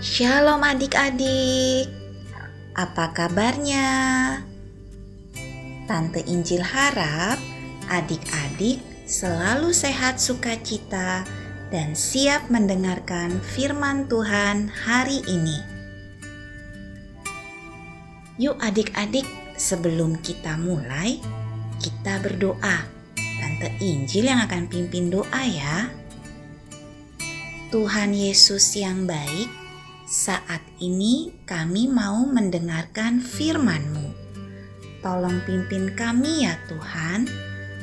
Shalom adik-adik, apa kabarnya? Tante Injil harap adik-adik selalu sehat sukacita dan siap mendengarkan firman Tuhan hari ini. Yuk adik-adik, sebelum kita mulai, kita berdoa. Tante Injil yang akan pimpin doa ya. Tuhan Yesus yang baik, saat ini kami mau mendengarkan firman-Mu. Tolong pimpin kami ya Tuhan.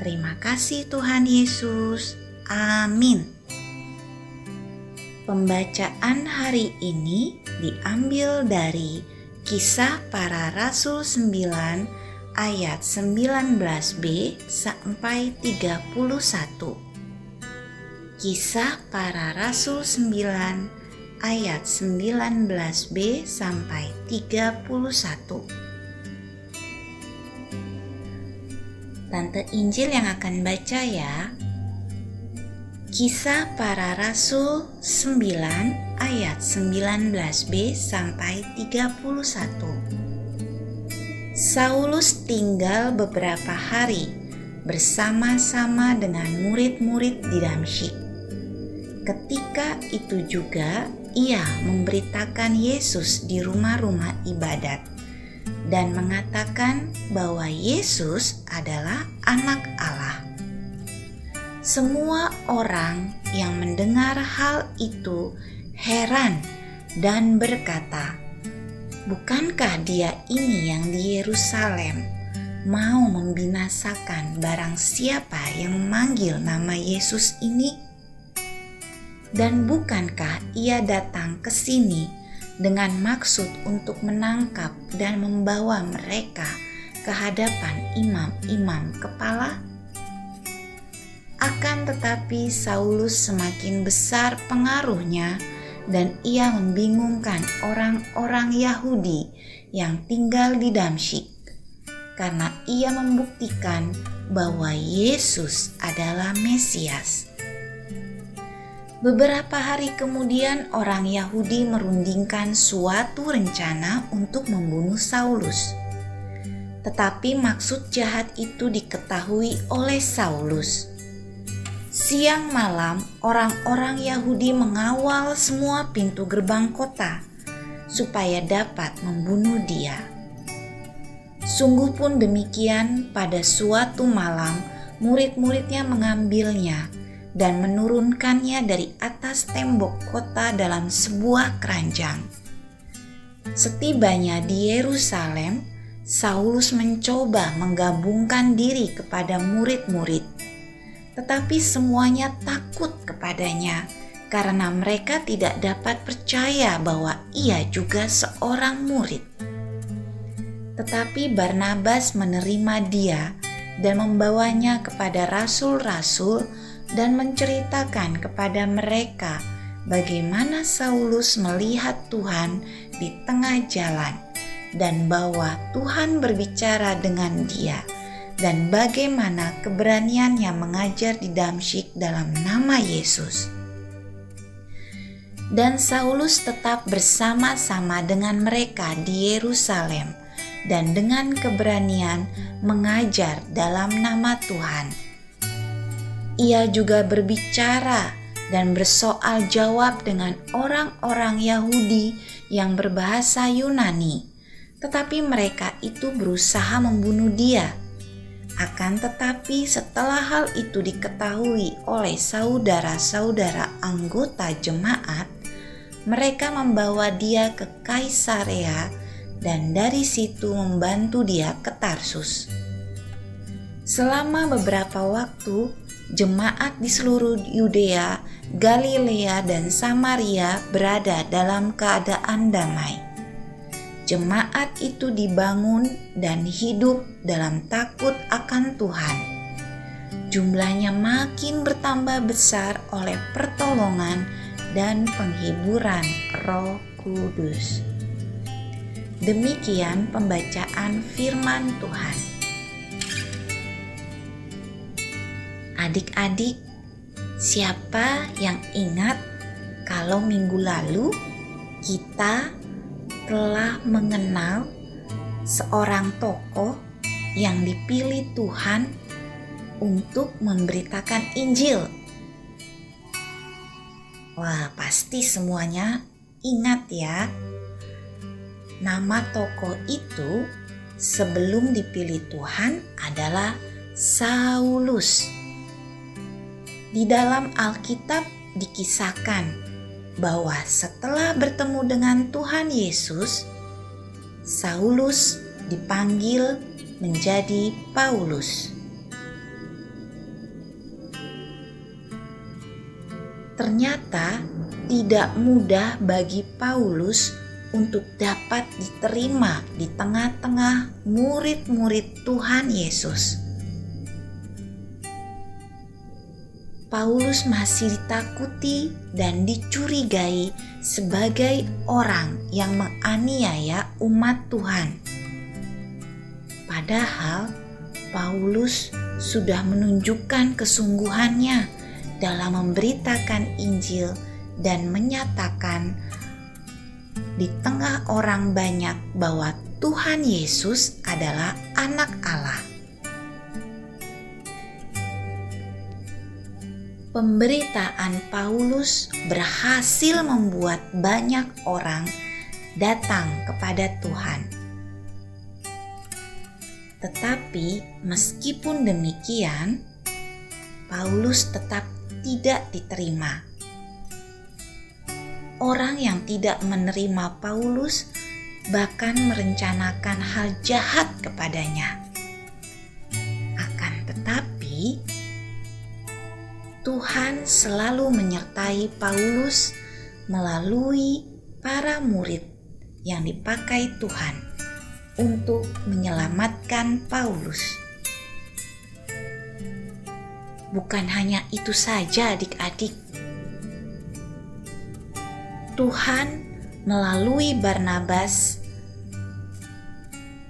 Terima kasih Tuhan Yesus. Amin. Pembacaan hari ini diambil dari Kisah Para Rasul 9 ayat 19b sampai 31. Kisah Para Rasul 9 ayat 19b sampai 31. Tante Injil yang akan baca ya. Kisah Para Rasul 9 ayat 19b sampai 31. Saulus tinggal beberapa hari bersama-sama dengan murid-murid di Damsyik Ketika itu juga ia memberitakan Yesus di rumah-rumah ibadat dan mengatakan bahwa Yesus adalah Anak Allah. Semua orang yang mendengar hal itu heran dan berkata, "Bukankah Dia ini yang di Yerusalem mau membinasakan barang siapa yang memanggil nama Yesus ini?" Dan bukankah ia datang ke sini dengan maksud untuk menangkap dan membawa mereka ke hadapan imam-imam kepala? Akan tetapi Saulus semakin besar pengaruhnya dan ia membingungkan orang-orang Yahudi yang tinggal di Damsyik karena ia membuktikan bahwa Yesus adalah Mesias. Beberapa hari kemudian, orang Yahudi merundingkan suatu rencana untuk membunuh Saulus. Tetapi maksud jahat itu diketahui oleh Saulus. Siang malam, orang-orang Yahudi mengawal semua pintu gerbang kota supaya dapat membunuh dia. Sungguh pun demikian, pada suatu malam, murid-muridnya mengambilnya dan menurunkannya dari atas tembok kota dalam sebuah keranjang. Setibanya di Yerusalem, Saulus mencoba menggabungkan diri kepada murid-murid, tetapi semuanya takut kepadanya karena mereka tidak dapat percaya bahwa ia juga seorang murid. Tetapi Barnabas menerima dia dan membawanya kepada rasul-rasul dan menceritakan kepada mereka bagaimana Saulus melihat Tuhan di tengah jalan dan bahwa Tuhan berbicara dengan dia dan bagaimana keberaniannya mengajar di Damsyik dalam nama Yesus. Dan Saulus tetap bersama-sama dengan mereka di Yerusalem dan dengan keberanian mengajar dalam nama Tuhan ia juga berbicara dan bersoal jawab dengan orang-orang Yahudi yang berbahasa Yunani, tetapi mereka itu berusaha membunuh dia. Akan tetapi, setelah hal itu diketahui oleh saudara-saudara anggota jemaat, mereka membawa dia ke Kaisarea dan dari situ membantu dia ke Tarsus. Selama beberapa waktu, jemaat di seluruh Yudea, Galilea, dan Samaria berada dalam keadaan damai. Jemaat itu dibangun dan hidup dalam takut akan Tuhan. Jumlahnya makin bertambah besar oleh pertolongan dan penghiburan Roh Kudus. Demikian pembacaan Firman Tuhan. Adik-adik, siapa yang ingat kalau minggu lalu kita telah mengenal seorang tokoh yang dipilih Tuhan untuk memberitakan Injil. Wah, pasti semuanya ingat ya. Nama tokoh itu sebelum dipilih Tuhan adalah Saulus. Di dalam Alkitab dikisahkan bahwa setelah bertemu dengan Tuhan Yesus, Saulus dipanggil menjadi Paulus. Ternyata tidak mudah bagi Paulus untuk dapat diterima di tengah-tengah murid-murid Tuhan Yesus. Paulus masih ditakuti dan dicurigai sebagai orang yang menganiaya umat Tuhan. Padahal Paulus sudah menunjukkan kesungguhannya dalam memberitakan Injil dan menyatakan di tengah orang banyak bahwa Tuhan Yesus adalah Anak Allah. Pemberitaan Paulus berhasil membuat banyak orang datang kepada Tuhan. Tetapi meskipun demikian, Paulus tetap tidak diterima. Orang yang tidak menerima Paulus bahkan merencanakan hal jahat kepadanya. Akan tetapi, Tuhan selalu menyertai Paulus melalui para murid yang dipakai Tuhan untuk menyelamatkan Paulus. Bukan hanya itu saja, adik-adik. Tuhan melalui Barnabas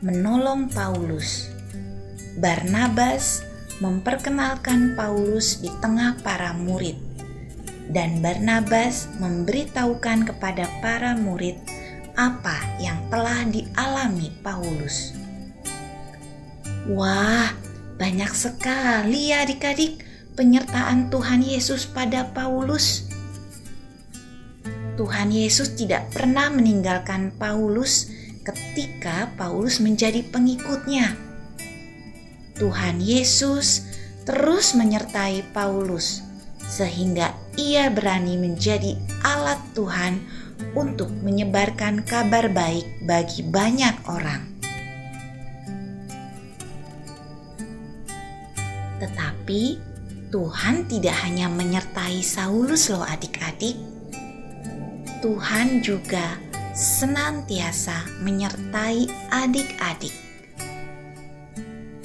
menolong Paulus. Barnabas memperkenalkan Paulus di tengah para murid, dan Barnabas memberitahukan kepada para murid apa yang telah dialami Paulus. Wah, banyak sekali ya adik-adik penyertaan Tuhan Yesus pada Paulus. Tuhan Yesus tidak pernah meninggalkan Paulus ketika Paulus menjadi pengikutnya Tuhan Yesus terus menyertai Paulus, sehingga ia berani menjadi alat Tuhan untuk menyebarkan kabar baik bagi banyak orang. Tetapi Tuhan tidak hanya menyertai Saulus, loh, adik-adik. Tuhan juga senantiasa menyertai adik-adik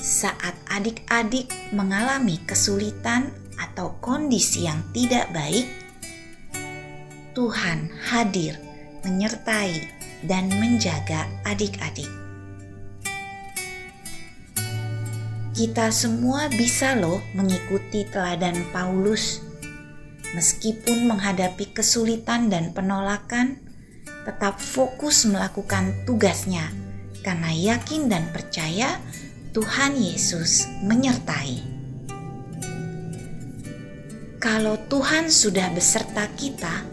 saat adik-adik mengalami kesulitan atau kondisi yang tidak baik, Tuhan hadir menyertai dan menjaga adik-adik. Kita semua bisa loh mengikuti teladan Paulus. Meskipun menghadapi kesulitan dan penolakan, tetap fokus melakukan tugasnya karena yakin dan percaya Tuhan Yesus menyertai. Kalau Tuhan sudah beserta kita,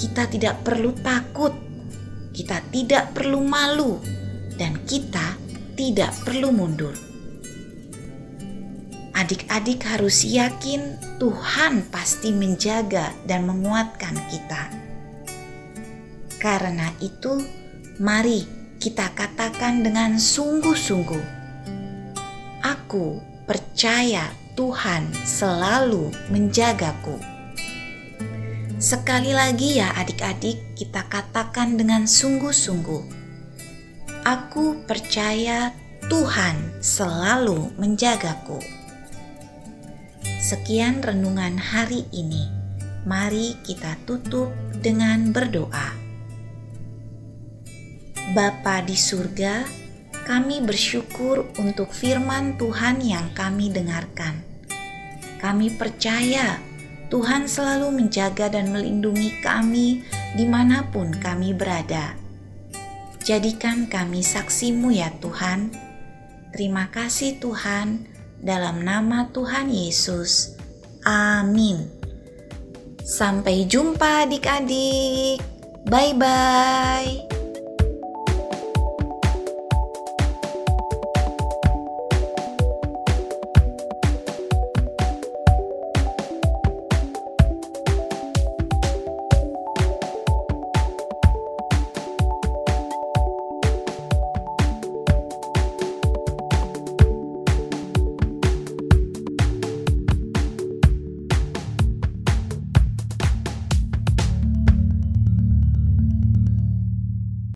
kita tidak perlu takut, kita tidak perlu malu, dan kita tidak perlu mundur. Adik-adik harus yakin Tuhan pasti menjaga dan menguatkan kita. Karena itu, mari kita katakan dengan sungguh-sungguh Aku percaya Tuhan selalu menjagaku. Sekali lagi ya adik-adik kita katakan dengan sungguh-sungguh. Aku percaya Tuhan selalu menjagaku. Sekian renungan hari ini. Mari kita tutup dengan berdoa. Bapa di surga, kami bersyukur untuk firman Tuhan yang kami dengarkan. Kami percaya Tuhan selalu menjaga dan melindungi kami di mana pun kami berada. Jadikan kami saksimu ya Tuhan. Terima kasih Tuhan, dalam nama Tuhan Yesus. Amin. Sampai jumpa adik-adik. Bye-bye.